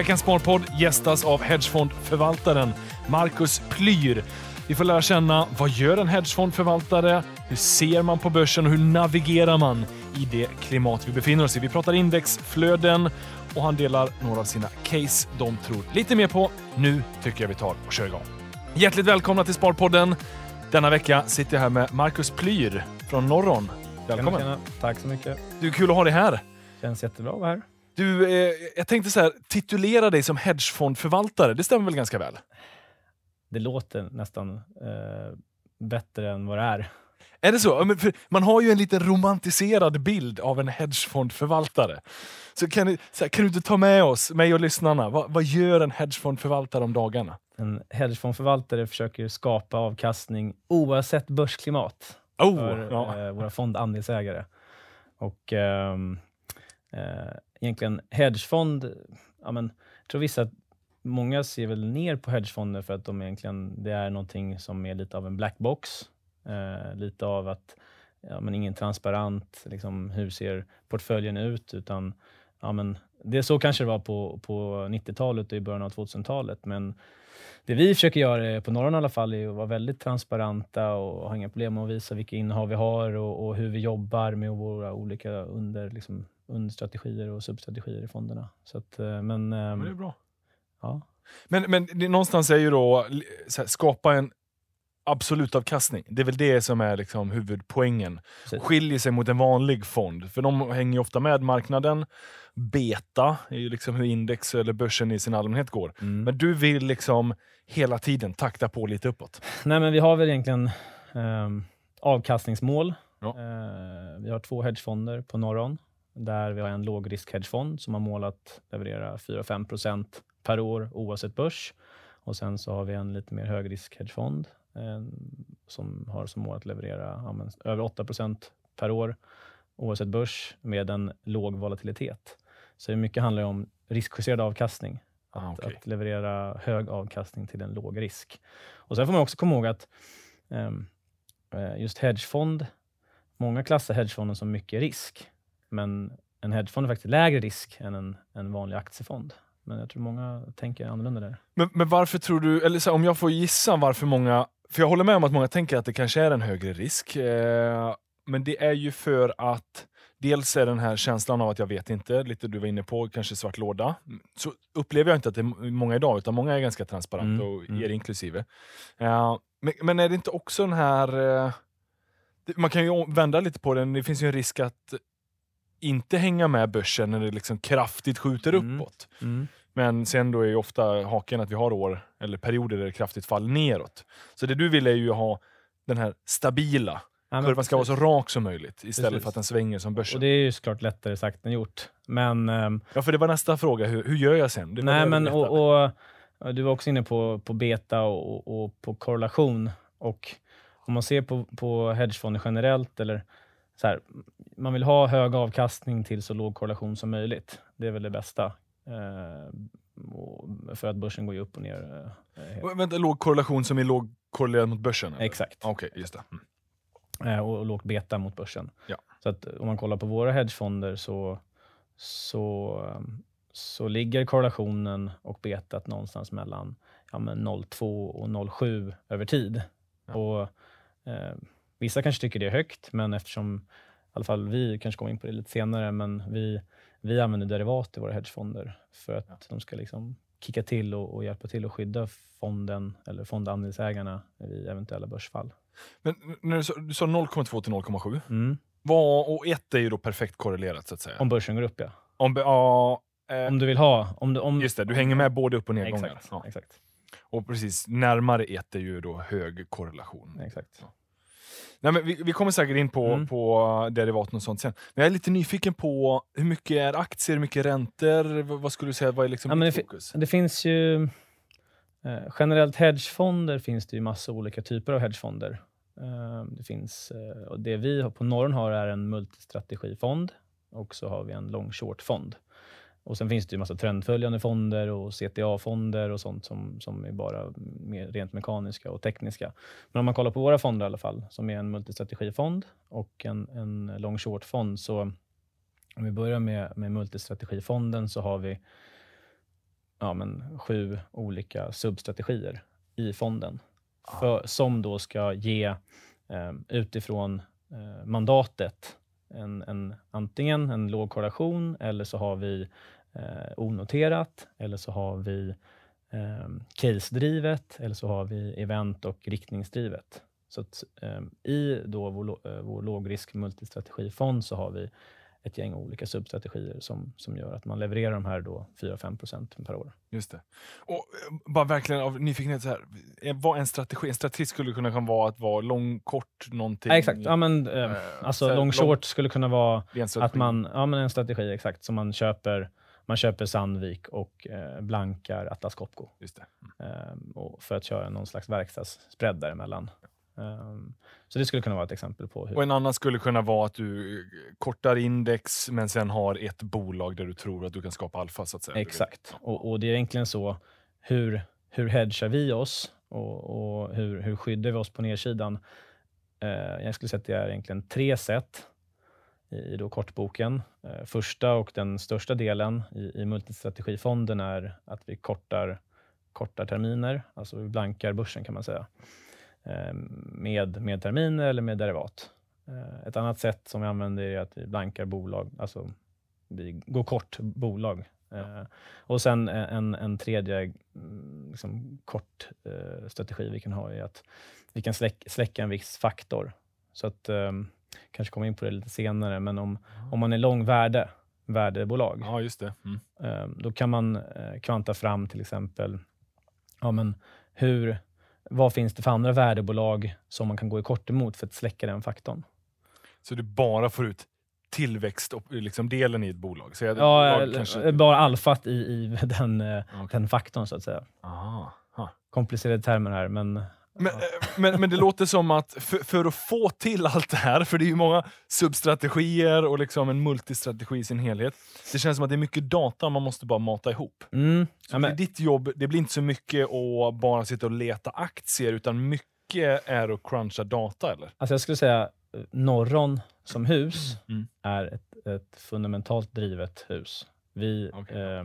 Veckans Sparpodd gästas av hedgefondförvaltaren Marcus Plyr. Vi får lära känna vad gör en hedgefondförvaltare? Hur ser man på börsen och hur navigerar man i det klimat vi befinner oss i? Vi pratar indexflöden och han delar några av sina case de tror lite mer på. Nu tycker jag vi tar och kör igång. Hjärtligt välkomna till Sparpodden. Denna vecka sitter jag här med Marcus Plyr från Norron. Välkommen! Tjena, tjena. Tack så mycket. Du, är kul att ha dig här. Känns jättebra att vara här. Du, eh, jag tänkte så här, titulera dig som hedgefondförvaltare. Det stämmer väl ganska väl? Det låter nästan eh, bättre än vad det är. Är det så? Man har ju en lite romantiserad bild av en hedgefondförvaltare. Så kan, du, så här, kan du inte ta med oss, mig och lyssnarna, vad, vad gör en hedgefondförvaltare om dagarna? En hedgefondförvaltare försöker skapa avkastning oavsett börsklimat Oh, för ja. eh, våra fondandelsägare. Och ehm, eh, egentligen hedgefond, ja, men, jag tror vissa, många ser väl ner på hedgefonder för att de egentligen, det är någonting som är lite av en black box. Eh, lite av att ja, men ingen transparent, liksom, hur ser portföljen ut? Utan, ja, men, det är så kanske det var på, på 90-talet och i början av 2000-talet. Men det vi försöker göra på Norran i alla fall är att vara väldigt transparenta och ha inga problem med att visa vilka innehav vi har och, och hur vi jobbar med våra olika under, liksom, understrategier och substrategier i fonderna. Så att, eh, men, Men ehm, det är bra. ja. Men, men det, någonstans är ju då här, skapa en absolut avkastning. Det är väl det som är liksom huvudpoängen. Precis. Skiljer sig mot en vanlig fond, för de hänger ju ofta med marknaden. Beta är ju liksom hur index eller börsen i sin allmänhet går. Mm. Men du vill liksom hela tiden takta på lite uppåt. Nej, men vi har väl egentligen ehm, avkastningsmål. Ja. Eh, vi har två hedgefonder på Norron där vi har en lågrisk-hedgefond som har mål att leverera 4-5% per år oavsett börs. Och sen så har vi en lite mer högrisk-hedgefond eh, som har som mål att leverera ja, men, över 8% per år oavsett börs med en låg volatilitet. Så mycket handlar om riskjusterad avkastning. Att, Ah, okej. att leverera hög avkastning till en låg risk. Och Sen får man också komma ihåg att ehm, eh, just hedgefond, många klassar hedgefonden som mycket risk. Men en hedgefond är faktiskt lägre risk än en, en vanlig aktiefond. Men jag tror många tänker annorlunda där. Men, men varför tror du, eller här, om jag får gissa varför många, för jag håller med om att många tänker att det kanske är en högre risk. Eh, men det är ju för att dels är den här känslan av att jag vet inte, lite du var inne på, kanske svart låda. Så upplever jag inte att det är många idag, utan många är ganska transparenta, Mm, och mm. er inklusive. Eh, men, men är det inte också den här, eh, man kan ju vända lite på den, det finns ju en risk att inte hänga med börsen när det liksom kraftigt skjuter Mm. uppåt. Men sen då är ju ofta haken att vi har år eller perioder där det kraftigt faller neråt. Så det du vill är ju ha den här stabila. Ja, Kurvan ska vara så rak som möjligt istället Precis. för att den svänger som börsen. Och det är ju såklart lättare sagt än gjort. Men, ehm, Ja, för det var nästa fråga. Hur, hur gör jag sen? Nej, men och, och, du var också inne på, på beta och, och, och på korrelation. Och om man ser på, på hedgefonder generellt, eller så här, man vill ha hög avkastning till så låg korrelation som möjligt. Det är väl det bästa. Eh, för att börsen går ju upp och ner. Eh, Vä- Vänta, låg korrelation som är låg korrelerad mot börsen? eller? exakt. Okej, just det. Mm. Eh, och, och lågt beta mot börsen. Ja. Så att om man kollar på våra hedgefonder så, så, ehm, så ligger korrelationen och betat någonstans mellan ja, men 0,2 och 0,7 över tid. Ja. Och, eh, vissa kanske tycker det är högt, men eftersom i alla fall vi kanske kommer in på det lite senare, men vi, vi använder derivat i våra hedgefonder för att Ja. de ska liksom kicka till och, och hjälpa till att skydda fonden eller fondandelsägarna vid eventuella börsfall. Men när du sa, du sa 0,2 till 0,7. Mm. Vad- Och 1 är ju då perfekt korrelerat så att säga. Om börsen går upp, ja. Om, ja, eh, Om du vill ha... Om du, om, just det, du hänger med både upp och nedgångar. Exakt. Ja. exakt, Och precis, närmare 1 är ju då hög korrelation. exakt. Nej, men vi, vi kommer säkert in på, Mm. på derivaten och sånt sen. Men jag är lite nyfiken på hur mycket är aktier, hur mycket räntor? Vad, vad skulle du säga, vad är liksom Ja, men det fokus? Det finns ju... Eh, generellt hedgefonder finns det ju massa olika typer av hedgefonder. Eh, det finns, eh, och det vi har på Norren har är en multistrategifond och så har vi en long short-fond. Och Sen finns det ju massa trendföljande fonder och CTA-fonder och sånt som, som är bara mer rent mekaniska och tekniska. Men om man kollar på våra fonder i alla fall, som är en multistrategifond och en, en long short-fond, så om vi börjar med, med multistrategifonden så har vi ja, men, sju olika substrategier i fonden för, som då ska ge eh, utifrån eh, mandatet en, en, antingen en låg korrelation eller så har vi eh, onoterat eller så har vi eh, case-drivet eller så har vi event och riktningsdrivet. Så att, eh, I då vår, eh, vår lågrisk multistrategifond så har vi ett gäng olika substrategier som, som gör att man levererar de här 4-5% per år. Just det. Och eh, bara verkligen av nyfikenhet, så här, eh, vad en strategi, en strategi skulle kunna vara att vara lång, kort, någonting? Ja, exakt. Ja, men, eh, alltså, här, long short skulle kunna vara att man, ja, men en strategi exakt, som man köper man köper Sandvik och eh, blankar Atlas Copco. Mm. Eh, för att köra någon slags verkstadsspread däremellan. Um, så det skulle kunna vara ett exempel på hur... Och en annan skulle kunna vara att du kortar index men sen har ett bolag där du tror att du kan skapa alfa. Så att säga. Exakt. Och, och, det är egentligen så, hur, hur hedgar vi oss och, och hur, hur skyddar vi oss på nedsidan? Uh, jag skulle säga att det är egentligen tre sätt i då kortboken. Eh, första och den största delen i, i multistrategifonden är att vi kortar, kortar terminer, alltså vi blankar börsen kan man säga. Eh, med, med terminer eller med derivat. Eh, ett annat sätt som vi använder är att vi blankar bolag, alltså vi går kort bolag. Ja. Och sen en, en tredje mm, liksom, kort strategi vi kan ha är att vi kan släck, släcka en viss faktor. Så att, ehm, kanske komma in på det lite senare, men om, om man är lång värde, värdebolag, ja, just det. Mm. Eh, då kan man eh, kvanta fram till exempel ja, men hur, vad finns det för andra värdebolag som man kan gå i kort emot för att släcka den faktorn? Så du bara får ut tillväxtdelen liksom i ett bolag? Så ja, kanske... bara alfat i, i den, eh, okay. den faktorn så att säga. Aha. Komplicerade termer här, men men, eh, men, men, det låter som att för, för, att få till allt det här, för det är ju många substrategier och liksom en multistrategi i sin helhet. Det känns som att det är mycket data man måste bara mata ihop. Mm. Ja, men... Ditt jobb, det blir inte så mycket att bara sitta och leta aktier, utan mycket är att cruncha data, eller? Alltså jag skulle säga eh, Norron som hus mm. är ett, ett, fundamentalt drivet hus. Vi, okay. eh,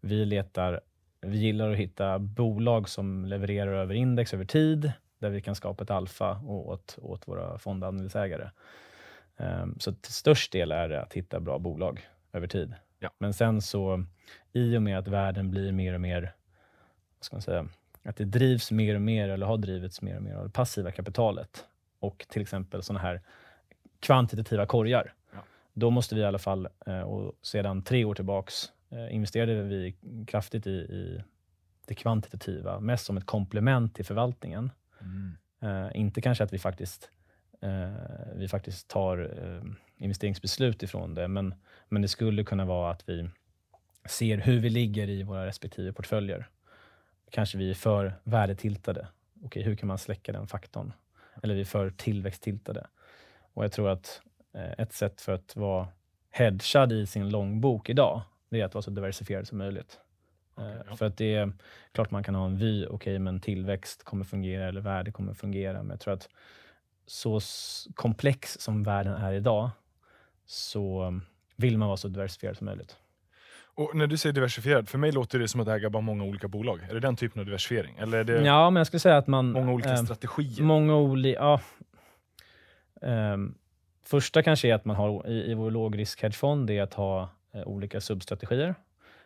vi letar vi gillar att hitta bolag som levererar över index över tid, där vi kan skapa ett alfa åt, åt våra fondandelsägare. Um, så till störst del är det att hitta bra bolag över tid. Ja. Men sen så, i och med att världen blir mer och mer, vad ska man säga, att det drivs mer och mer, eller har drivits mer och mer av det passiva kapitalet och till exempel sådana här kvantitativa korgar. Ja. Då måste vi i alla fall, eh, och sedan tre år tillbaks, investerade vi kraftigt i, i det kvantitativa, mest som ett komplement till förvaltningen. Mm. Uh, inte kanske att vi faktiskt, uh, vi faktiskt tar uh, investeringsbeslut ifrån det, men, men det skulle kunna vara att vi ser hur vi ligger i våra respektive portföljer. Kanske vi är för värdetiltade. Okej, hur kan man släcka den faktorn? Eller vi är för tillväxttiltade. Och jag tror att ett sätt för att vara hedgad i sin långbok idag, det är att vara så diversifierad som möjligt. Okay, ja. För att det är klart man kan ha en vy, okej, okay, men tillväxt kommer fungera eller värde kommer fungera. Men jag tror att så komplex som världen är idag så vill man vara så diversifierad som möjligt. Och när du säger diversifierad, för mig låter det som att äga bara många olika bolag. Är det den typen av diversifiering? Eller är det ja, men jag skulle säga att man... Många olika eh, strategier? Många olika... Ja. Um, första kanske är att man har i, i vår lågrisk hedgefond, det är att ha eh, olika substrategier.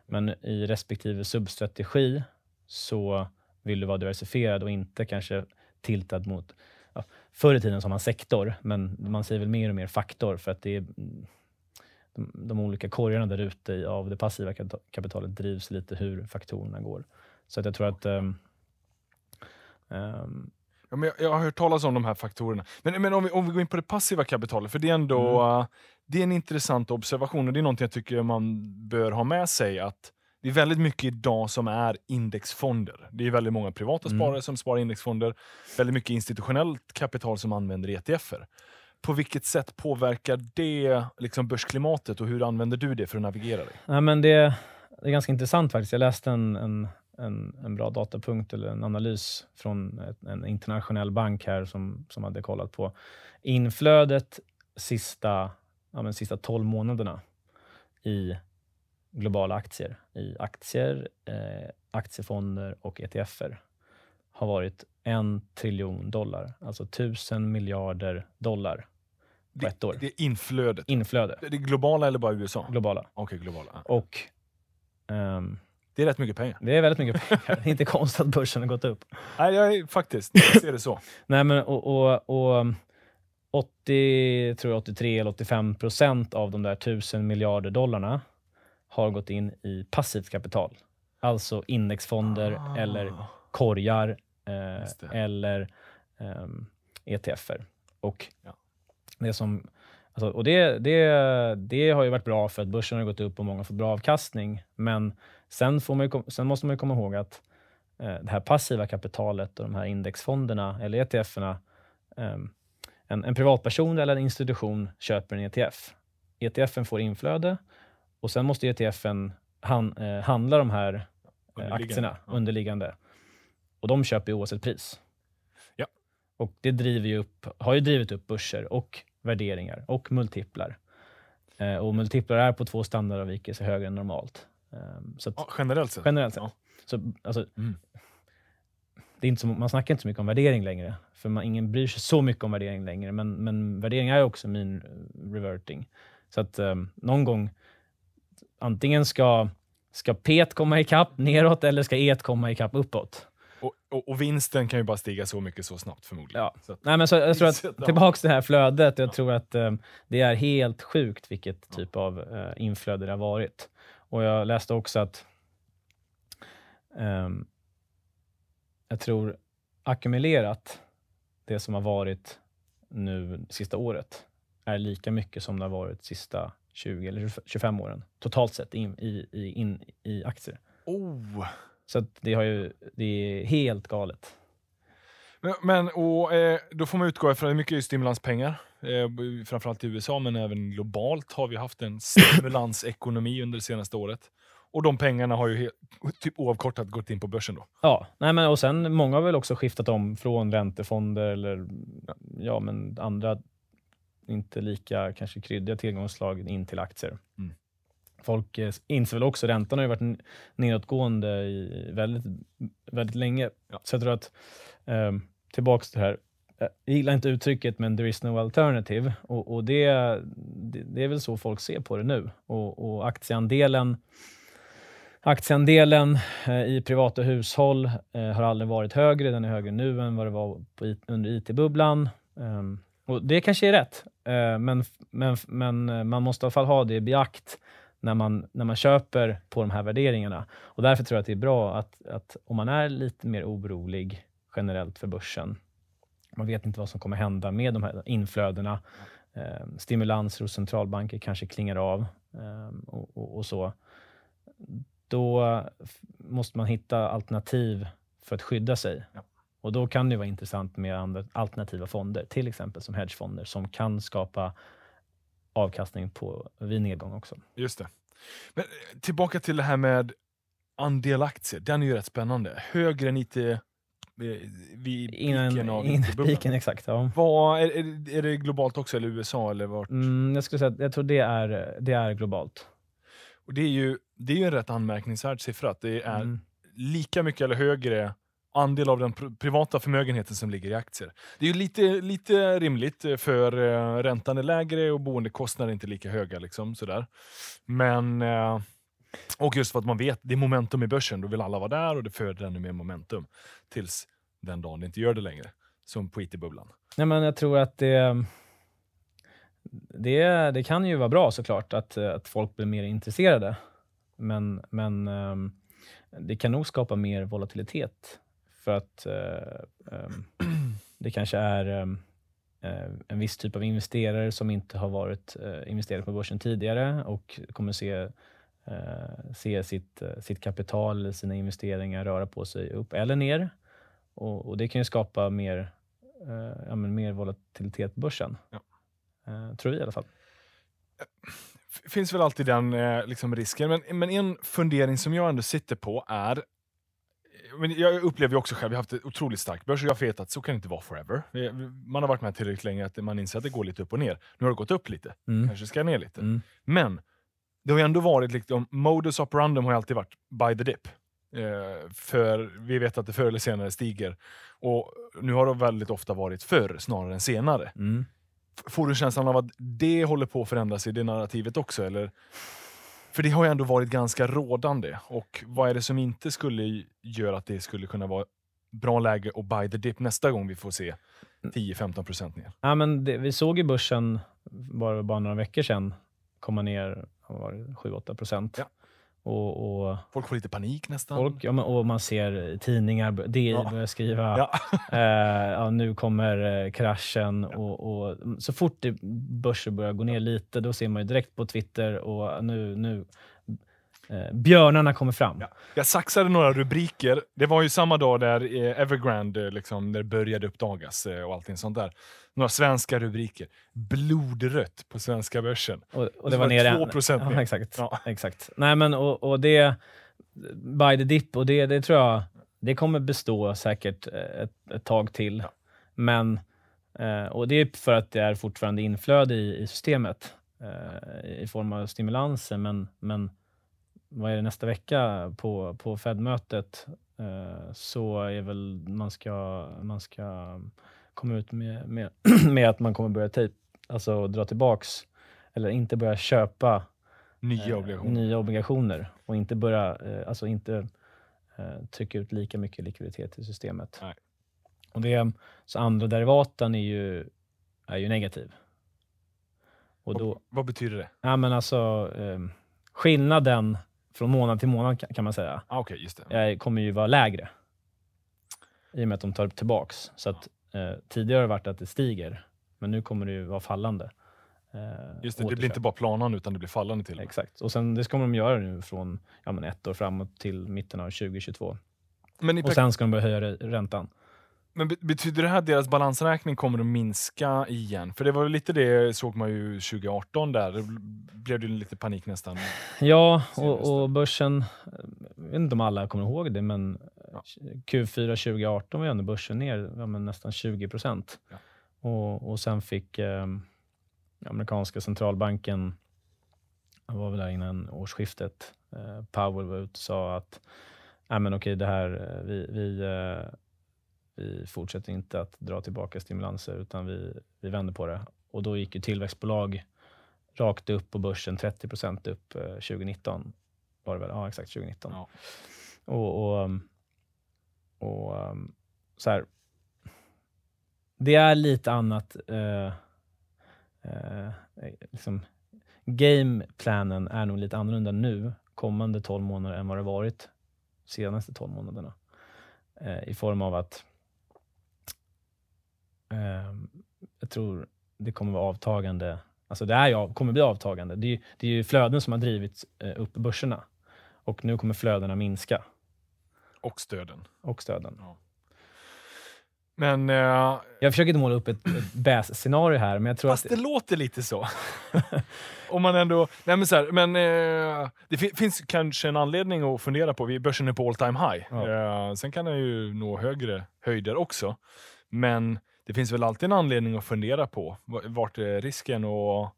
Men i respektive substrategi så vill du vara diversifierad och inte kanske tiltad mot ja, Förr i tiden sa man sektor, men man säger väl mer och mer faktor för att det är de, de olika korgarna där ute av det passiva kapitalet drivs lite hur faktorerna går. Så att jag tror att um, um, Ja, men jag, jag, har hört talas om de här faktorerna. Men, men om, vi, om vi går in på det passiva kapitalet, för det är ändå mm. Det är en intressant observation och det är någonting jag tycker man bör ha med sig. att Det är väldigt mycket idag som är indexfonder. Det är väldigt många privata mm. sparare som sparar indexfonder. Väldigt mycket institutionellt kapital som använder ETFer. På vilket sätt påverkar det liksom börsklimatet och hur använder du det för att navigera dig? Ja, men det, det är ganska intressant faktiskt. Jag läste en, en en, en bra datapunkt eller en analys från en internationell bank här som, som hade kollat på inflödet sista, ja, men sista 12 månaderna i globala aktier i aktier, eh, aktiefonder och ETFer har varit en triljon dollar, alltså tusen miljarder dollar på Det, ett år. det är inflödet. Inflöde, Det är globala eller bara USA? globala. Okej, globala. Och ehm, Det är rätt mycket pengar. det är väldigt mycket pengar. Det är inte konstigt att börsen har gått upp. Nej, jag är, faktiskt. Jag ser det så. Nej, men och, och, och 80, tror jag 83 eller 85 procent av de där tusen miljarder dollarna har gått in i passivt kapital. Alltså indexfonder Ah. eller korgar eh, eller ehm, ETFer. Och Ja. det som Alltså, och det, det, det har ju varit bra för att börsen har gått upp och många har fått bra avkastning. Men sen, får man ju, sen måste man ju komma ihåg att eh, det här passiva kapitalet och de här indexfonderna eller ETFerna, ehm, en, en privatperson eller en institution köper en ETF. ETFen får inflöde och sen måste ETFen han, eh, handla de här eh, Underliggande. aktierna underliggande. Och de köper ju oavsett pris. Ja. Och det driver ju upp, har ju drivit upp börser och värderingar och multiplar. Eh, och multiplar är på två standardavvikelser högre än normalt. Eh, så att, Ja, generellt sett. generellt sett. Ja. Så, alltså, Mm. Det är inte så, man snackar inte så mycket om värdering längre, för man, ingen bryr sig så mycket om värdering längre. Men, men värdering är också min reverting. Så att eh, någon gång, antingen ska, ska P komma ikapp neråt eller ska E komma ikapp uppåt. Och, och, och vinsten kan ju bara stiga så mycket så snabbt förmodligen. Ja. Så att, Nej, men så, jag tror att, ja. tillbaks till det här flödet. Jag tror att eh, det är helt sjukt vilket typ av eh, inflöde det har varit. Och jag läste också att ehm, jag tror ackumulerat, det som har varit nu sista året, är lika mycket som det har varit sista 20 eller 25 åren totalt sett in, i, i, in, i aktier. oh. Så det, har ju, det är helt galet. Men, men och, eh, då får man utgå ifrån, det är mycket stimulanspengar, eh, framförallt i USA, men även globalt har vi haft en stimulansekonomi under det senaste året. Och de pengarna har ju helt, typ oavkortat gått in på börsen då. Ja, nej men och sen många har väl också skiftat om från räntefonder eller ja, men andra inte lika kanske kryddiga tillgångsslag in till aktier. Mm. Folk eh, inser väl också, räntan har ju varit nedåtgående i väldigt, väldigt länge. Ja. Så jag tror att, eh, tillbaks till det här, jag gillar inte uttrycket men there is no alternative och, och det, det, det är väl så folk ser på det nu. Och, och aktieandelen Aktieandelen eh, i privata hushåll eh, har aldrig varit högre. Den är högre nu än vad det var under IT-bubblan. Ehm, och det kanske är rätt, eh, men, men, men man måste i alla fall ha det i beakt när man, när man köper på de här värderingarna. Och därför tror jag att det är bra att, att om man är lite mer orolig generellt för börsen, man vet inte vad som kommer hända med de här inflödena, eh, stimulanser hos centralbanker kanske klingar av eh, och, och, och så då måste man hitta alternativ för att skydda sig. Ja. Och Då kan det vara intressant med andra alternativa fonder, till exempel som hedgefonder, som kan skapa avkastning på, vid nedgång också. Just det. Men eh, tillbaka till det här med andel aktier. Den är ju rätt spännande. Högre än IT eh, vid piken av innan piken, exakt. Ja. Vad, är, är, det globalt också, eller USA? Eller vart? Mm, jag skulle säga jag tror det är, det är globalt. Och det, är ju, det är ju en rätt anmärkningsvärd siffra, att det är Mm. lika mycket eller högre andel av den pr- privata förmögenheten som ligger i aktier. Det är ju lite, lite rimligt, eh, för eh, räntan är lägre och boendekostnader är inte lika höga. Liksom, sådär. Men, eh, och just för att man vet, det är momentum i börsen, då vill alla vara där och det föder ännu mer momentum. Tills den dagen det inte gör det längre. Som på IT-bubblan. Nej, men jag tror att det, det, det kan ju vara bra såklart att, eh, att folk blir mer intresserade. Men, men ehm, det kan nog skapa mer volatilitet. För att eh, ehm, det kanske är ehm, eh, en viss typ av investerare som inte har varit investerare investerade på börsen tidigare och kommer se, se sitt, sitt kapital sina investeringar röra på sig upp eller ner. Och, och Det kan ju skapa mer eh, ja, men mer volatilitet på börsen. Ja. Eh, tror vi i alla fall. finns väl alltid den eh, liksom risken. Men, men en fundering som jag ändå sitter på är men jag upplever ju också själv, jag har haft ett otroligt starkt börs och jag vet att så kan det inte vara forever. Man har varit med tillräckligt länge att man inser att det går lite upp och ner. Nu har det gått upp lite, Mm. kanske ska ner lite. Mm. Men det har ju ändå varit, liksom, modus operandum har ju alltid varit by the dip. Eh, för vi vet att det förr eller senare stiger. Och nu har det väldigt ofta varit förr snarare än senare. Mm. Får du känslan av att det håller på att förändras i det narrativet också? Eller? För det har ju ändå varit ganska rådande. Och vad är det som inte skulle göra att det skulle kunna vara bra läge att buy the dip nästa gång vi får se 10-15% ner? Ja, men det, vi såg ju börsen bara, bara några veckor sedan komma ner vad var det, 7-8 procent. Ja. Och, och, Folk får lite panik nästan. folk, ja, men, och man ser tidningar, DI Ja. börjar skriva Ja. eh, ja, nu kommer eh, kraschen. Och, och, så fort det, börsen börjar gå ner lite, då ser man ju direkt på Twitter och nu, nu eh, björnarna kommer fram. Ja. Jag saxade några rubriker. Det var ju samma dag där eh, Evergrande eh, liksom, när det började uppdagas eh, och allting sånt där. Några svenska rubriker. Blodrött på svenska börsen. Och, och så det var det nere... 2% ja, ner. exakt. Ja. exakt. Nej, men och, och det... By the dip, och det, det tror jag det kommer bestå säkert ett, ett tag till. Ja. Men, och det är för att det är fortfarande inflöde i, i systemet i form av stimulanser. Men, men vad är det nästa vecka på, på Fed-mötet eh, så är väl man ska, man ska komma ut med, med, med att man kommer börja typ, alltså dra tillbaks eller inte börja köpa Nya eh, obligationer. nya obligationer och inte börja, eh, alltså inte eh, trycka ut lika mycket likviditet i systemet. Nej. Och det, så andra derivaten är ju, är ju negativ. Och då, Vad, vad betyder det? ja, men alltså, eh, skillnaden från månad till månad kan, man säga, Ah, Okej, just det. kommer ju vara lägre. I och med att de tar tillbaks. Så att, eh, tidigare har det varit att det stiger, men nu kommer det ju vara fallande. Eh, Just det, det blir återköp. inte bara planande utan det blir fallande till. Exakt. Och sen, det ska de göra nu från ja, men ett år framåt till mitten av 2022. Men, Och sen ska de börja höja räntan. Men be- betyder det här att deras balansräkning kommer att minska igen? För det var lite det såg man ju 2018 där. Det bl- blev det lite panik nästan. Ja, och, och börsen, jag vet inte om alla kommer ihåg det, men Ja. Q4 2018 var ju ändå börsen ner ja, nästan 20 procent. Ja. Och, och sen fick eh, amerikanska centralbanken, var väl där innan årsskiftet, eh, Powell var ute och sa att Nej, men okej, det här, eh, vi, vi, eh, vi fortsätter inte att dra tillbaka stimulanser utan vi, vi vänder på det. Och då gick ju tillväxtbolag rakt upp på börsen, 30 procent upp eh, 2019. Var det väl? Ja, exakt 2019. Ja. Och, och, um, och um, så här. Det är lite annat. Eh, eh, liksom, gameplanen är nog lite annorlunda nu, kommande 12 månader, än vad det varit senaste 12 månaderna. Eh, I form av att jag tror det kommer vara avtagande. Alltså det är ju, kommer bli avtagande. Det är, ju- det är ju flöden som har drivit eh, upp börserna. Och nu kommer flödena minska. Och stöden. Och stöden. Men, eh, Jag försöker inte måla upp ett, ett bäs-scenario här, men jag tror fast att... det låter lite så. Om man ändå... Nej men så här, men eh, det fi- finns kanske en anledning att fundera på. Vi- Börsen är på all time high. Ja. Eh, sen kan den ju nå högre höjder också. Men det finns väl alltid en anledning att fundera på. Vart är risken och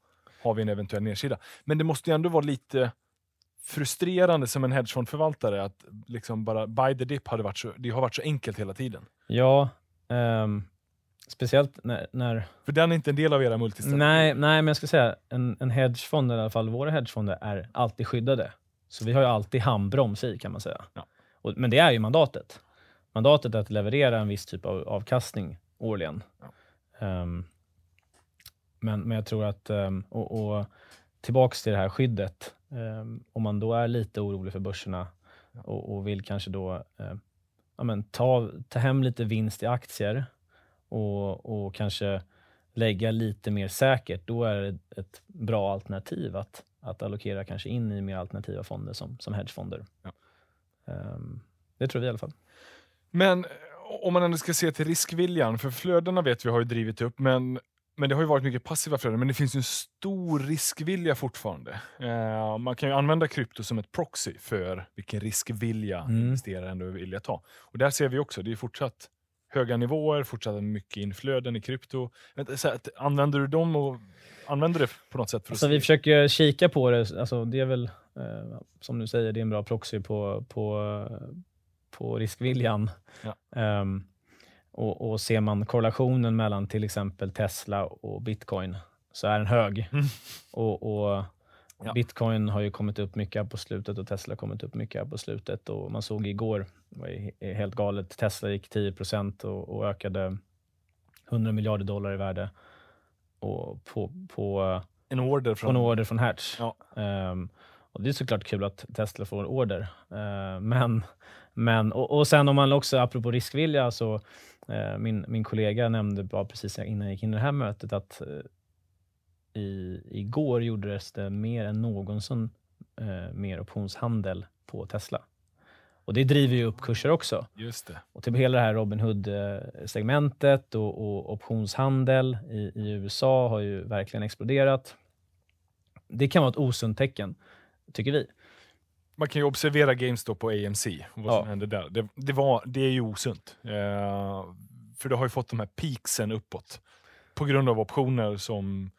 har vi en eventuell nedsida? Men det måste ju ändå vara lite frustrerande som en hedgefondförvaltare att liksom bara buy the dip hade varit så, det har varit så enkelt hela tiden. Ja, ehm, speciellt när... när För den är inte en del av era multistrategier. nej, nej, men jag ska säga en, en hedgefond, eller i alla fall våra hedgefonder, är alltid skyddade. Så vi har ju alltid handbroms i, kan man säga. Ja. Och, men det är ju mandatet. Mandatet är att leverera en viss typ av avkastning årligen. Ehm, men, men jag tror att, um, och, och tillbaks till det här skyddet, ehm, om man då är lite orolig för börserna och, och vill kanske då eh, ja, men ta, ta hem lite vinst i aktier och, och kanske lägga lite mer säkert, då är det ett bra alternativ att, att allokera kanske in i mer alternativa fonder som, som hedgefonder. Ja. Ehm, det tror vi i alla fall. Men om man ändå ska se till riskviljan, för flödena vet vi har ju drivit upp, men, men det har ju varit mycket passiva flöden, men det finns en stor riskvilja fortfarande. Eh, man kan ju använda krypto som ett proxy för vilken riskvilja Mm. investeraren ändå vill ta. Och där ser vi också, det är fortsatt höga nivåer, fortsatt mycket inflöden i krypto. Här, använder du dem och använder det på något sätt? För alltså, vi försöker kika på det. Alltså, det är väl, eh, som du säger, det är en bra proxy på, på, på riskviljan. Ja. Um, och, och ser man korrelationen mellan till exempel Tesla och bitcoin så är den hög. Mm. Och, och ja. Bitcoin har ju kommit upp mycket här på slutet och Tesla har kommit upp mycket här på slutet. Och man såg igår, det var helt galet, Tesla gick 10 och, och ökade 100 miljarder dollar i värde och på, på, en order från, en order från Hertz. Ja. Um, och det är såklart kul att Tesla får order. Uh, men, men, och, och sen om man också, apropå riskvilja, så uh, min, min kollega nämnde bara precis innan jag gick in i det här mötet att uh, i, igår gjordes det mer än någonsin uh, mer optionshandel på Tesla. Och det driver ju upp kurser också. Just det. Och till hela det här Robin Hood-segmentet och, och, optionshandel i, i, USA har ju verkligen exploderat. Det kan vara ett osunt tecken, tycker vi. Man kan ju observera GameStop på AMC och vad ja. som hände där. Det, det, var, det är ju osunt. Eh, för det har ju fått de här peaksen uppåt på grund av optioner som...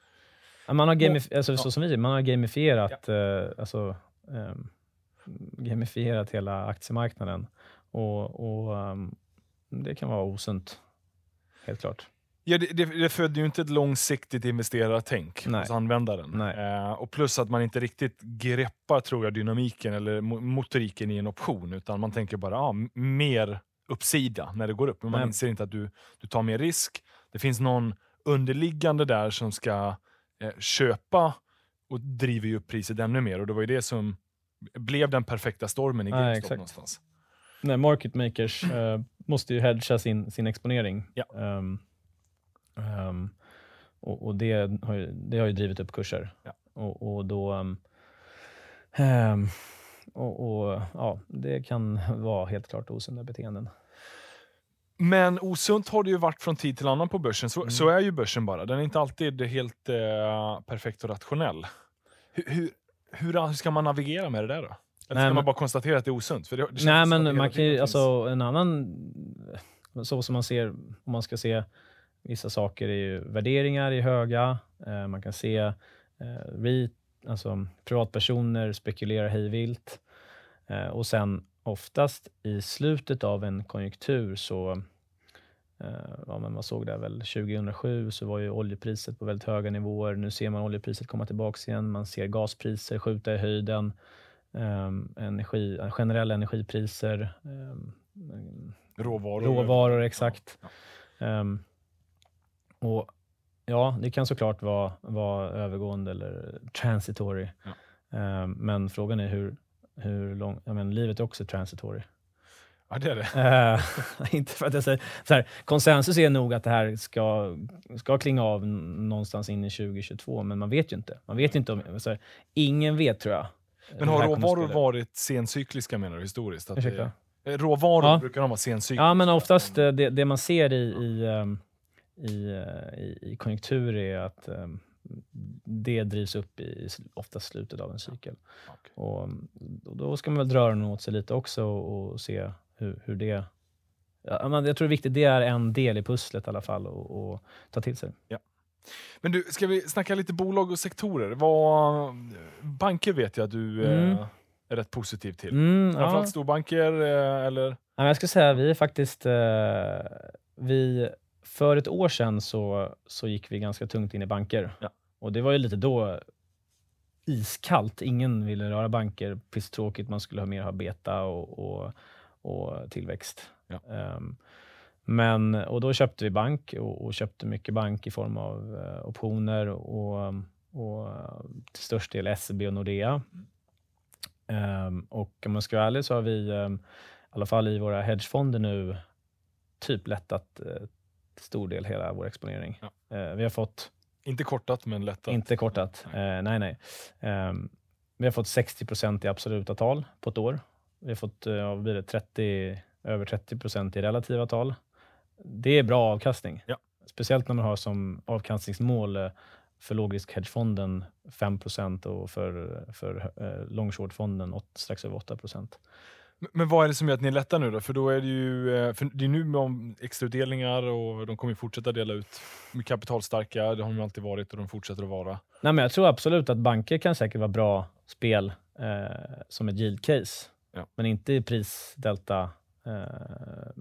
Ja, man har gamif- alltså, så som vi man har gamifierat ja. eh, alltså, um, gamifierat hela aktiemarknaden. Och, och um, Det kan vara osunt, helt klart. Ja, det, det, det föder ju inte ett långsiktigt investerartänk hos användaren. Eh, och plus att man inte riktigt greppar tror jag, dynamiken eller motoriken i en option, utan man tänker bara ah, mer uppsida när det går upp. Men man Nej. inser inte att du, du tar mer risk. Det finns någon underliggande där som ska eh, köpa och driver ju upp priset ännu mer. Och det var ju det som blev den perfekta stormen i GameStop Nej, någonstans. Nej, market makers uh, måste ju hedga sin, sin exponering. Ja. Um, um, och, och det, har ju, det har ju drivit upp kurser. Ja. Och, och, då... Um, och, och, ja, Det kan vara helt klart osunda beteenden. Men osunt har det ju varit från tid till annan på börsen. Så, mm. så är ju börsen bara. Den är inte alltid helt eh, perfekt och rationell. Hur, hur, hur ska man navigera med det där då? Eller ska man bara konstatera att det är osunt? För det, det nej, men man kan ju, alltså, en annan... Så som man ser, om man ska se vissa saker, är ju värderingar är höga. Eh, man kan se eh, REIT, alltså privatpersoner spekulerar hejvilt. Eh, och sen oftast i slutet av en konjunktur så Eh, ja, men man såg det väl 2007 så var ju oljepriset på väldigt höga nivåer. Nu ser man oljepriset komma tillbaka igen. Man ser gaspriser skjuta i höjden. Um, energi, generella energipriser. Um, råvaror. Råvaror, exakt. Ja. Um, och Ja, det kan såklart vara, vara övergående eller transitory. Ja. men frågan är hur, hur långt... livet är också transitory. Ja, det är det. Uh, inte för att jag säger, så här, konsensus är nog att det här ska, ska klinga av någonstans in i 2022, men man vet ju inte. Man vet inte om, så här, ingen vet tror jag. Men har råvaror varit sencykliska menar du historiskt? Att det, eh, råvaror ja. brukar de vara sencykliska? Ja, men oftast det, det man ser i, i, ehm, i, eh, i, i konjunktur är att um, det drivs upp i oftast slutet av en cykel. Okay. Och, och, då ska man väl dra den åt sig lite också och se hur, hur det... Ja, jag tror det är viktigt, det är en del i pusslet i alla fall att ta till sig. Ja. Men du, ska vi snacka lite bolag och sektorer? Vad, banker vet jag att du mm. eh, är rätt positiv till. Mm, Framförallt ja. storbanker, eh, eller? Ja, jag ska säga vi är faktiskt... Eh, vi, för ett år sedan så, så gick vi ganska tungt in i banker. Ja. Och det var ju lite då iskallt. Ingen ville röra banker. Pisstråkigt, man skulle ha mer ha beta och, och och tillväxt. Ja. Um, men, och då köpte vi bank och, och, köpte mycket bank i form av uh, optioner och, och till störst del SEB och Nordea. Um, och om man ska vara ärlig så har vi, um, i alla fall i våra hedgefonder nu, typ lättat uh, stor del hela vår exponering. Ja. Uh, vi har fått... Inte kortat, men lättat? Inte kortat. Nej, nej. nej. vi har fått 60% i absoluta tal på ett år vi har fått ja, blir det 30, över 30 procent i relativa tal. Det är bra avkastning. Ja. Speciellt när man har som avkastningsmål eh, för lågrisk hedgefonden 5 procent och för, för eh, long short-fonden strax över 8 procent. Men- vad är det som gör att ni lättar nu då? För då är det ju eh, det är nu med extrautdelningar och de kommer fortsätta dela ut. De är kapitalstarka, det har de alltid varit och de fortsätter att vara. Nej, men jag tror absolut att banker kan säkert vara bra spel eh, som ett yield case, Ja. men inte i prisdelta eh,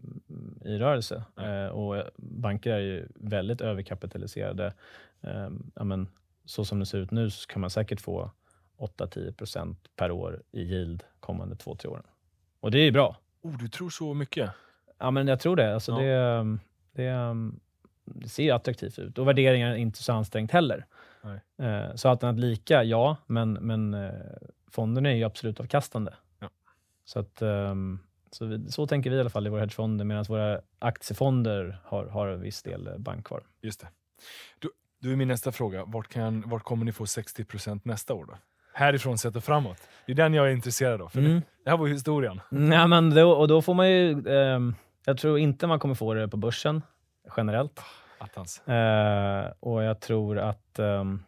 i rörelse. Eh, och banker är ju väldigt överkapitaliserade. Eh, men, så som det ser ut nu så kan man säkert få 8-10% per år i yield kommande två, tre åren. Och det är ju bra. Oh, du tror så mycket? Ja, men jag tror det. Alltså Ja. det, det, det ser ju attraktivt ut och värderingen är inte så ansträngt heller. Nej. Eh, Så alternat lika, ja, men, men eh, fonderna är ju absolut avkastande. Ja. Så, att, ehm, så, vi, så tänker vi i alla fall i våra hedgefonder, medan våra aktiefonder har, har en viss del eh, bank kvar. Just det. Då, då är min nästa fråga, vart, kan, vart kommer ni få 60% nästa år då? Härifrån sett och framåt. Det är den jag är intresserad av. För Mm. det, här var ju historien. Nej, men då, och då får man ju... ehm, jag tror inte man kommer få det på börsen generellt. Attans. Eh, och jag tror att ehm,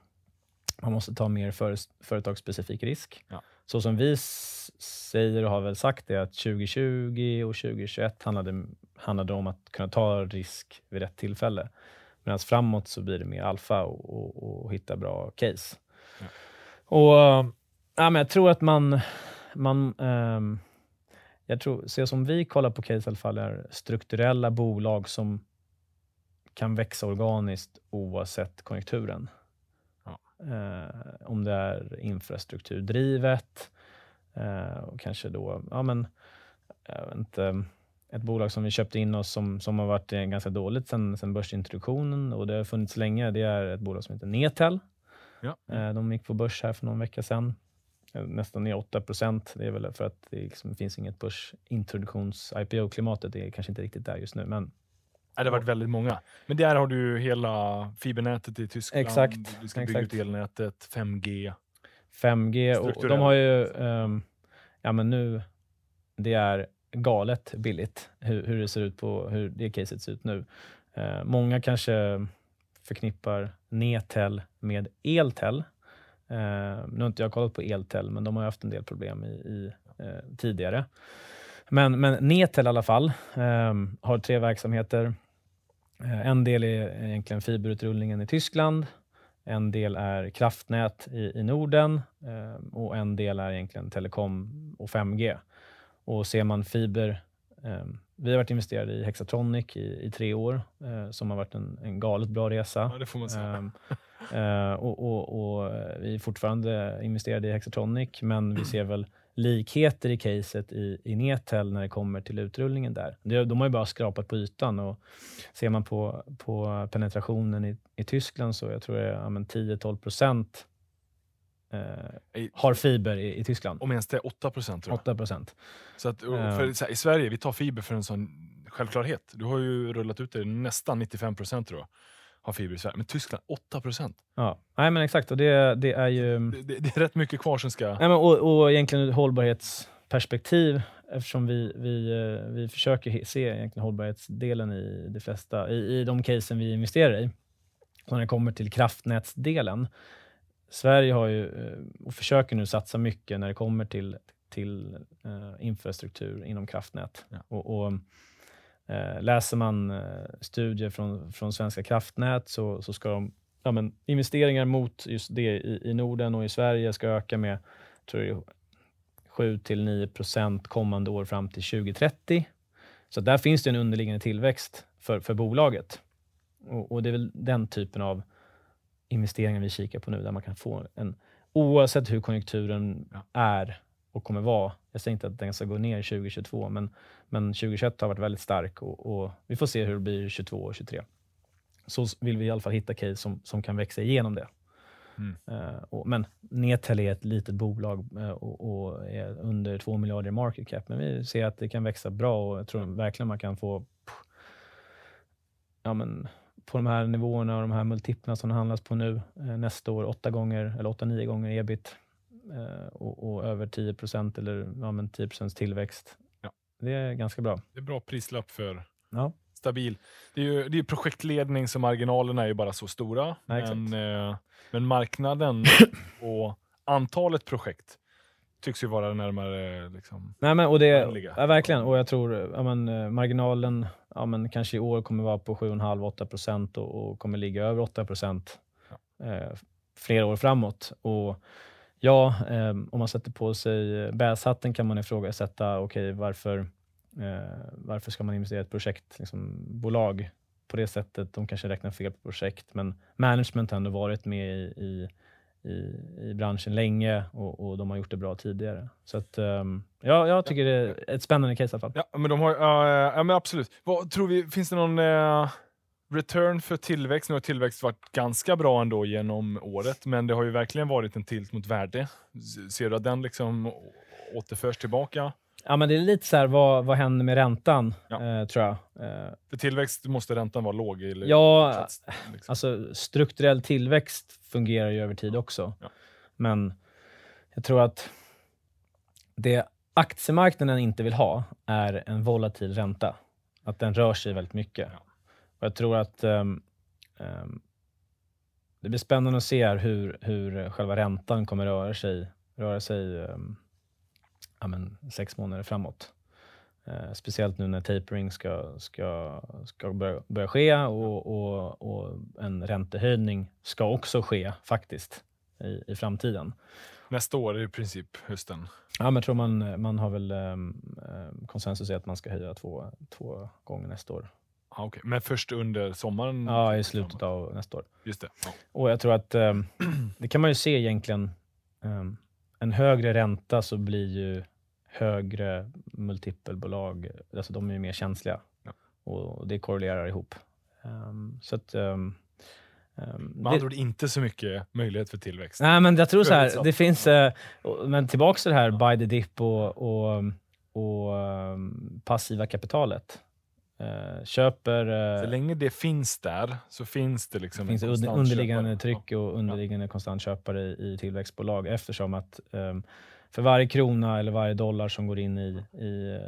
man måste ta mer för, företagsspecifik risk. Ja. Så som vi säger och har väl sagt det att 2020 och 2021 handlade, handlade om att kunna ta risk vid rätt tillfälle. Medan framåt så blir det mer alfa och, och, och hitta bra case. Och ja, men Jag tror att man... man ehm, jag tror, så som vi kollar på case i alla fall är strukturella bolag som kan växa organiskt oavsett konjunkturen. Ja. Eh, om det är infrastrukturdrivet eh, och kanske då, ja men, inte, ett bolag som vi köpte in oss som, som har varit ganska dåligt sedan sen börsintroduktionen och det har funnits länge. Det är ett bolag som heter Netel. Ja. Eh, de gick på börs här för någon vecka sedan. Eh, Nästan ner 8 procent. Det är väl för att det liksom finns inget börsintroduktions-IPO-klimatet. Det är kanske inte riktigt där just nu, men Nej, det har varit väldigt många. Men där har du hela fibernätet i Tyskland. Exakt, Du ska bygga exakt. ut elnätet, 5G. 5G och, de har ju, ehm, ja men nu, det är galet billigt hur, hur det ser ut på, hur det caset ser ut nu. Eh, många kanske förknippar Netel med Eltel. Eh, nu har inte jag kollat på Eltel, men de har haft en del problem i, i eh, tidigare. Men, men Netel i alla fall eh, har tre verksamheter. Eh, en del är egentligen fiberutrullningen i Tyskland. En del är kraftnät i, i Norden eh, och en del är egentligen telekom och 5G. Och ser man fiber, eh, vi har varit investerade i Hexatronic i, i tre år, eh, som har varit en, en galet bra resa. Ja, det får man säga. Ehm, eh, och, och, och vi är fortfarande investerade i Hexatronic, men vi ser väl likheter i caset i, i Netel när det kommer till utrullningen där. De har ju bara skrapat på ytan och ser man på, på penetrationen i, i Tyskland så jag tror det är ja, men 10-12 procent eh, har fiber i, i Tyskland. Om ens det är 8 procent tror jag. 8 procent. Så att, Ja. för, så här, I Sverige, vi tar fiber för en sån självklarhet. Du har ju rullat ut det, nästan 95 procent tror jag, har fiber i Sverige. Men Tyskland, 8 procent. Ja, nej men exakt. Och det, det är ju... Det, det, det är rätt mycket kvar som ska... Nej, men, och, och egentligen ur hållbarhetsperspektiv, eftersom vi, vi, eh, vi försöker se egentligen hållbarhetsdelen i de flesta, i, i de casen vi investerar i. Och när det kommer till kraftnätsdelen, Sverige har ju, eh, och försöker nu satsa mycket när det kommer till, till eh, infrastruktur inom kraftnät. Ja. Och, och, eh, läser man studier från, från Svenska kraftnät så, så ska de, ja, men, investeringar mot just det i, i Norden och i Sverige ska öka med tror jag, 7-9 procent kommande år fram till 2030. Så där finns det en underliggande tillväxt för, för bolaget. Och, och det är väl den typen av investeringar vi kikar på nu, där man kan få en, oavsett hur konjunkturen Ja. är och kommer vara. Jag säger inte att den ska gå ner 2022, men, men 2021 har varit väldigt stark och, och vi får se hur det blir 22 och 23. Så vill vi i alla fall hitta case som, som kan växa igenom det. Mm. Eh, och, men Netel är ett litet bolag eh, och, och är under 2 miljarder i market cap, men vi ser att det kan växa bra och jag tror verkligen man kan få pff, ja, men, på de här nivåerna och de här multiplarna som det handlas på nu eh, nästa år, 8 gånger eller 8-9 gånger ebit eh, och, och över 10% eller ja, men 10% tillväxt. Ja. Det är ganska bra. Det är bra prislapp för Ja. stabil. Det är ju det är projektledning så marginalerna är ju bara så stora. Ja, men, eh, men marknaden och antalet projekt tycks ju vara närmare liksom, Nej, men, och det, ja, verkligen. Och jag tror ja, men, eh, marginalen ja, men, kanske i år kommer vara på 7,5-8 procent och, och kommer ligga över 8 procent eh, flera år framåt. Och ja, eh, om man sätter på sig bäshatten kan man ifrågasätta, okej, varför, eh, varför ska man investera i ett projektbolag liksom, bolag på det sättet? De kanske räknar fel på projekt, men management har ändå varit med i, i i, i branschen länge och, och de har gjort det bra tidigare. Så att, um, ja, jag tycker det är ett spännande case i alla fall. Ja, men de har, uh, ja, men absolut. Vad, tror vi, finns det någon uh, return för tillväxt? Nu har tillväxt varit ganska bra ändå genom året, men det har ju verkligen varit en tilt mot värde. Ser du att den liksom återförs tillbaka? Ja, men det är lite så här, vad, vad händer med räntan, Ja. eh, tror jag. Eh, För tillväxt måste räntan vara låg. Eller, Ja, liksom. Alltså strukturell tillväxt fungerar ju över tid också. Ja. Men jag tror att det aktiemarknaden inte vill ha är en volatil ränta. Att den rör sig väldigt mycket. Ja. Och jag tror att ehm, ehm, det blir spännande att se hur, hur själva räntan kommer röra sig, röra sig ehm, ja, men, sex månader framåt. Eh, speciellt nu när tapering ska, ska, ska börja, börja ske och, och, och en räntehöjning ska också ske faktiskt i, i framtiden. Nästa år är i princip hösten. Ja, men jag tror man, man har väl um, konsensus i att man ska höja två, två gånger nästa år. Ah, okay. Men först under sommaren? Ja, i slutet av nästa år. Just det. Ja. Och jag tror att um, det kan man ju se egentligen. Um, en högre ränta så blir ju högre multipelbolag, alltså de är ju mer känsliga. Ja. Och det korrelerar ihop. Um, så att, um, um, Med andra ord inte så mycket möjlighet för tillväxt. Nej, men jag tror så här, det finns, eh, men tillbaks till det här buy the dip och, och, och passiva kapitalet. Eh, köper, Så eh, länge det finns där så finns det liksom finns en underliggande köpare. tryck och underliggande konstant köpare i, i tillväxtbolag eftersom att um, för varje krona eller varje dollar som går in i, i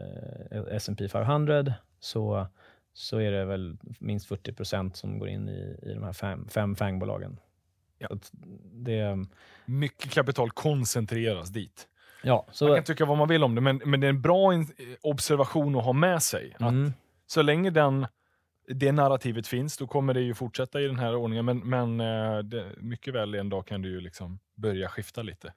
eh, S&P 500 så, så är det väl minst 40 procent som går in i, i de här fem, fem FANG-bolagen. Ja. Så det, Mycket kapital koncentreras dit. ja, så, Man kan tycka vad man vill om det, men, men det är en bra observation att ha med sig. Att mm. Så länge den, det narrativet finns, då kommer det ju fortsätta i den här ordningen. Men, men eh, det, mycket väl en dag kan det ju liksom börja skifta lite.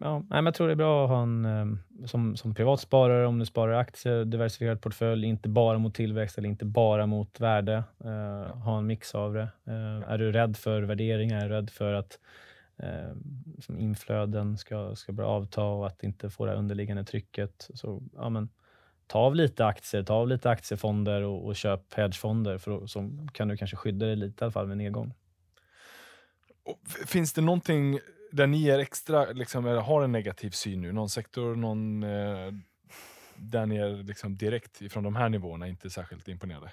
Ja, men jag tror det är bra att ha en, eh, som, som privatsparare, om du sparar aktier, diversifierad portfölj, inte bara mot tillväxt eller inte bara mot värde. Eh, Ha en mix av det. Eh, Är du rädd för värderingar, är du rädd för att eh, inflöden ska, ska börja avta och att inte få det underliggande trycket, så ja, men, ta av lite aktier, ta av lite aktiefonder och, och köp hedgefonder, för så kan du kanske skydda dig lite i alla fall vid nedgång. Finns det någonting där ni är extra, liksom, har en negativ syn nu? Någon sektor, någon, eh, där ni är liksom direkt ifrån de här nivåerna inte särskilt imponerade?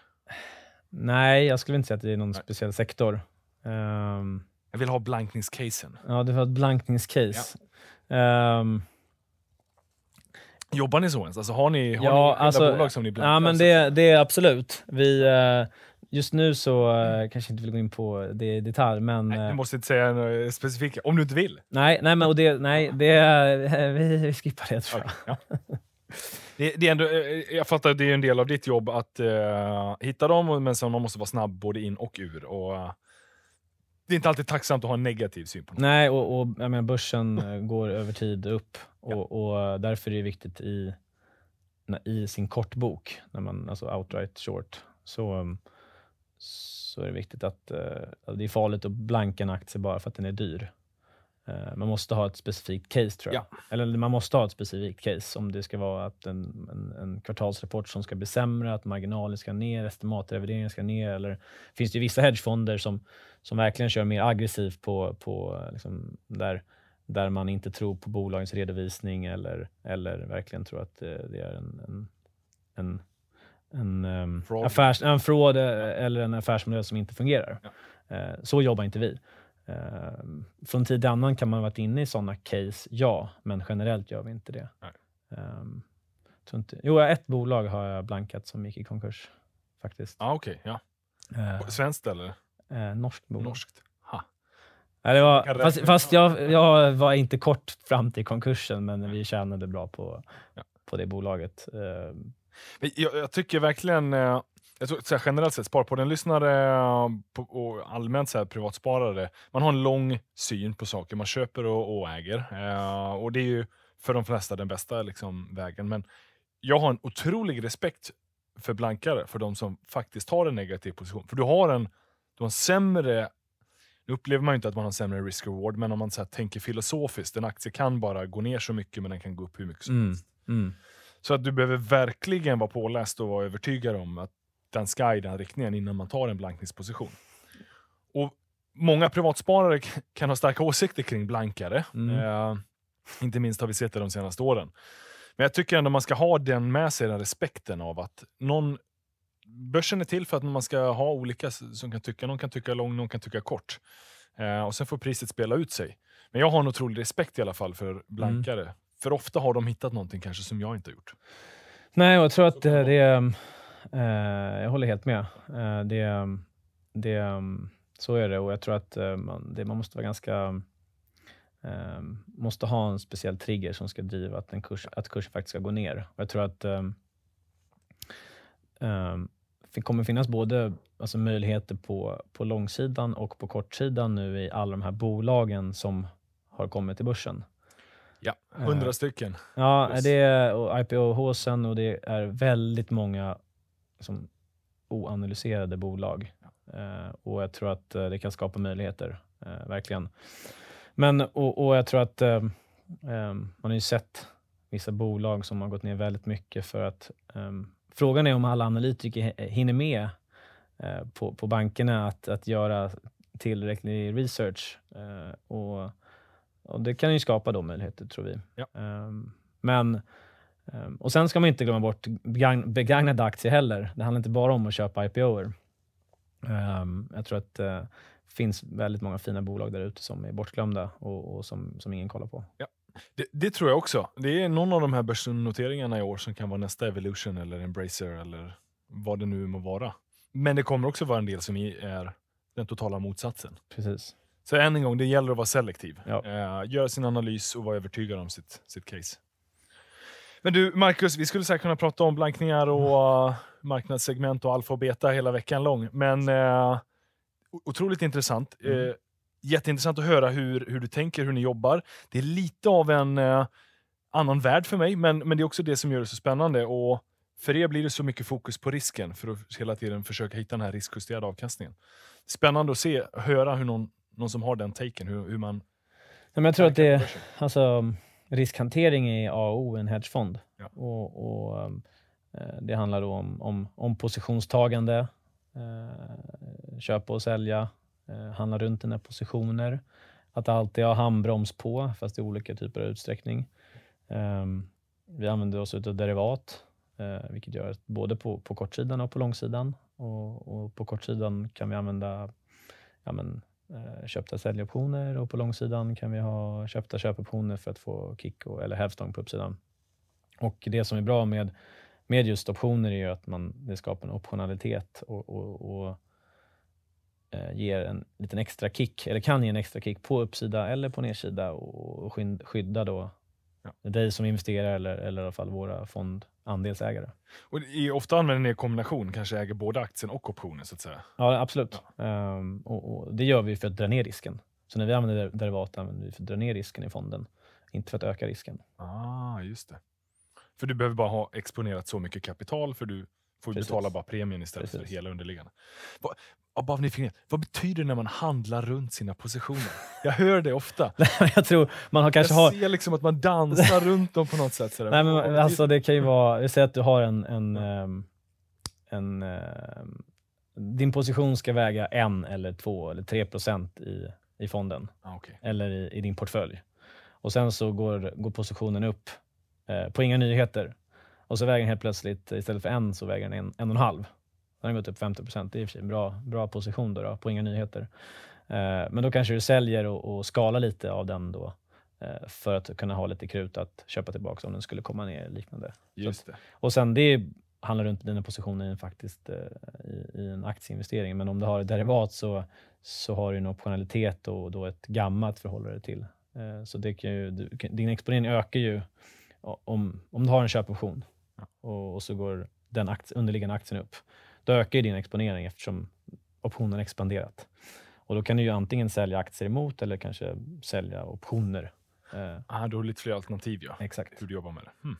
Nej, jag skulle inte säga att det är någon Nej. speciell sektor. Ehm, Jag vill ha blankningscasen. Ja, det var ett blankningscase. Ehm, Jobbar ni så ens? Alltså, har ni, har Ja, ni alltså, bolag som ni blankar? ja, men det, det är absolut. Vi, eh, just nu så eh, kanske inte vill gå in på det i detalj, men... Nej, eh, du måste inte säga något specifikt, om du inte vill. nej, nej, men och det, nej, det, vi, vi skippar det tror jag. Okej, ja. det, det är ändå, jag fattar att det är en del av ditt jobb att eh, hitta dem, men som man måste vara snabb både in och ur. Och, eh, det är inte alltid tacksamt att ha en negativ syn på något. Nej, och, och jag menar, börsen går över tid upp och, och därför är det viktigt i, i sin kortbok, när man, alltså outright short, så, um, så är det viktigt att eh, det är farligt att blanka en aktie bara för att den är dyr. Eh, man måste ha ett specifikt case tror jag. Eller man måste ha ett specifikt case om det ska vara att en, en, en kvartalsrapport som ska bli sämre, att marginalen ska ner, estimatrevideringen ska ner. Eller finns det vissa hedgefonder som, som verkligen kör mer aggressivt på, på liksom, där, där man inte tror på bolagens redovisning eller, eller verkligen tror att det, det är en, en, en, en, ehm, Fraud. affärs, en fraud eh, eller en affärsmodell som inte fungerar. Ja. Eh, så jobbar inte vi. Eh, från tid till annan kan man ha varit inne i sådana case, ja, men generellt gör vi inte det. Tror inte, jo, ett bolag har jag blankat som gick i konkurs faktiskt. Ah, Okej, ja. Eh, Svenskt eller eh, norskt bolag. norskt? Nej, det var, fast fast jag, jag var inte kort fram till konkursen, men vi tjänade bra på, Ja. på det bolaget. Eh, Men Jag, jag tycker verkligen, eh, jag tror, så här, generellt sett, Sparpodden-lyssnare eh, och allmänt så här, privatsparare, man har en lång syn på saker. Man köper och, och äger. Eh, och det är ju för de flesta den bästa liksom, vägen. Men jag har en otrolig respekt för blankare, för de som faktiskt har en negativ position. För du har en, du har en sämre nu upplever man ju inte att man har sämre risk-reward, men om man så tänker filosofiskt, en aktie kan bara gå ner så mycket, men den kan gå upp hur mycket som mm, helst. mm, Så att du behöver verkligen vara påläst och vara övertygad om att den ska i den riktningen innan man tar en blankningsposition. Och Många privatsparare kan ha starka åsikter kring blankare. Mm. Eh, inte minst har vi sett det de senaste åren. Men jag tycker ändå man ska ha den med sig, den respekten av att någon Börsen är till för att man ska ha olika som kan tycka. Någon kan tycka lång, någon kan tycka kort. Eh, och sen får priset spela ut sig. Men jag har en otrolig respekt i alla fall för blankare. För ofta har de hittat någonting kanske som jag inte har gjort. Nej, jag tror att det, det det eh, jag håller helt med. Eh, det, det, så är det och jag tror att eh, man, det, man måste vara ganska eh, måste ha en speciell trigger som ska driva att, en kurs, att kursen faktiskt ska gå ner. Och jag tror att eh, eh, det kommer finnas både alltså möjligheter på, på långsidan och på kortsidan nu i alla de här bolagen som har kommit till börsen. Ja, Eh, hundra stycken. Ja, Plus. det är IPO-håsen och det är väldigt många liksom, oanalyserade bolag. Eh, och jag tror att eh, det kan skapa möjligheter, verkligen. Men, och, och jag tror att man har ju sett vissa bolag som har gått ner väldigt mycket för att frågan är om alla analytiker hi- hinner med eh, på, på bankerna att, att göra tillräcklig research. Eh, och, och det kan ju skapa då möjligheter, tror vi. Ja. Ehm, men, ehm, och sen ska man inte glömma bort begagn, begagnade aktier heller. Det handlar inte bara om att köpa IPOer. Um, jag tror att det finns väldigt många fina bolag där ute som är bortglömda och, och som, som ingen kollar på. Det, det tror jag också. Det är någon av de här börsnoteringarna i år som kan vara nästa Evolution eller Embracer eller vad det nu må vara. Men det kommer också vara en del som är den totala motsatsen. Precis. Så än en gång, det gäller att vara selektiv. Ja. Eh, göra sin analys och vara övertygad om sitt, sitt case. Men du, Marcus, vi skulle säkert kunna prata om blankningar och uh, marknadssegment och alfa och beta hela veckan lång. Men uh, otroligt intressant. Mm. Eh, jätteintressant att höra hur, hur du tänker, hur ni jobbar. Det är lite av en eh, annan värld för mig, men, men det är också det som gör det så spännande. Och för er blir det så mycket fokus på risken för att hela tiden försöka hitta den här riskjusterade avkastningen. Spännande att se, höra hur någon, någon som har den taken, hur, hur man... Ja, men jag tror att det, alltså, riskhantering är A och O i en hedgefond. Ja. Och, och, eh, det handlar om, om, om positionstagande, eh, köpa och sälja, Eh, handla runt dina positioner. Att alltid ha handbroms på, fast i olika typer av utsträckning. Ehm, vi använder oss av derivat, eh, vilket gör att både på, på kortsidan och på långsidan. Och, och på kortsidan kan vi använda ja, men, eh, köpta säljoptioner och på långsidan kan vi ha köpta köpoptioner för att få kick och, eller hävstång på uppsidan. Och det som är bra med, med just optioner är ju att man, det skapar en optionalitet och, och, och ger en liten extra kick, eller kan ge en extra kick på uppsida eller på nedsida och, skydda då Ja. dig som investerare eller, eller i alla fall våra fondandelsägare. Och i, ofta använder ni en kombination, kanske äger både aktien och optionen så att säga. Ja, absolut. Ehm, och, och det gör vi för att dra ner risken. Så när vi använder der- derivat använder vi för att dra ner risken i fonden, inte för att öka risken. Ah, just det. För du behöver bara ha exponerat så mycket kapital för du får Precis. betala bara premien istället för Precis. hela underliggande. Av nyfikenhet, vad betyder det när man handlar runt sina positioner? Jag hör det ofta. jag tror man har kanske jag har... ser liksom att man dansar runt dem på något sätt. Sådär. Nej, men, alltså, det kan ju vara, säger att du har en, en, ehm, en ehm, din position ska väga en eller två eller tre procent i, i fonden ah, okej. eller i, i din portfölj. Och sen så går, går positionen upp eh, på inga nyheter. Och så väger den helt plötsligt, istället för en, så väger den en, en och en halv. Den har gått upp 50 procent. Det är i och för sig en bra, bra position då, då, på inga nyheter. Eh, men då kanske du säljer och, och skalar lite av den då eh, för att kunna ha lite krut att köpa tillbaka om den skulle komma ner liknande. Just det. Och sen det är handla runt dina positioner faktiskt eh, i, i, en aktieinvestering. Men om du har ett derivat så, så har du en optionalitet och då ett gamma att förhålla dig till. Så det kan ju, din exponering ökar ju om, om du har en köpoption och, och så går den aktie, underliggande aktien upp. Då ökar ju din exponering eftersom optionen expanderat. Och då kan du ju antingen sälja aktier emot eller kanske sälja optioner. Eh. Ah, du har lite fler alternativ ja. Exakt. Hur du jobbar med det. Hmm.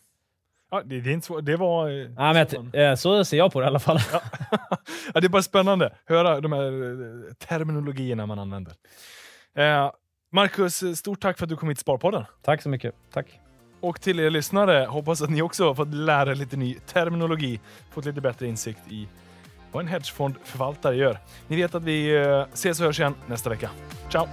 Ja, det, det, är inte så, det var... Eh, ja, men så, eh, så ser jag på det i alla fall. Ja. ja, det är bara spännande höra de här terminologierna man använder. Eh, Marcus, stort tack för att du kom hit till Sparpodden. Tack så mycket. Tack. Och till er lyssnare, hoppas att ni också har fått lära er lite ny terminologi, fått lite bättre insikt i vad en hedgefondförvaltare gör. Ni vet att vi eh, ses och hörs igen nästa vecka. Ciao!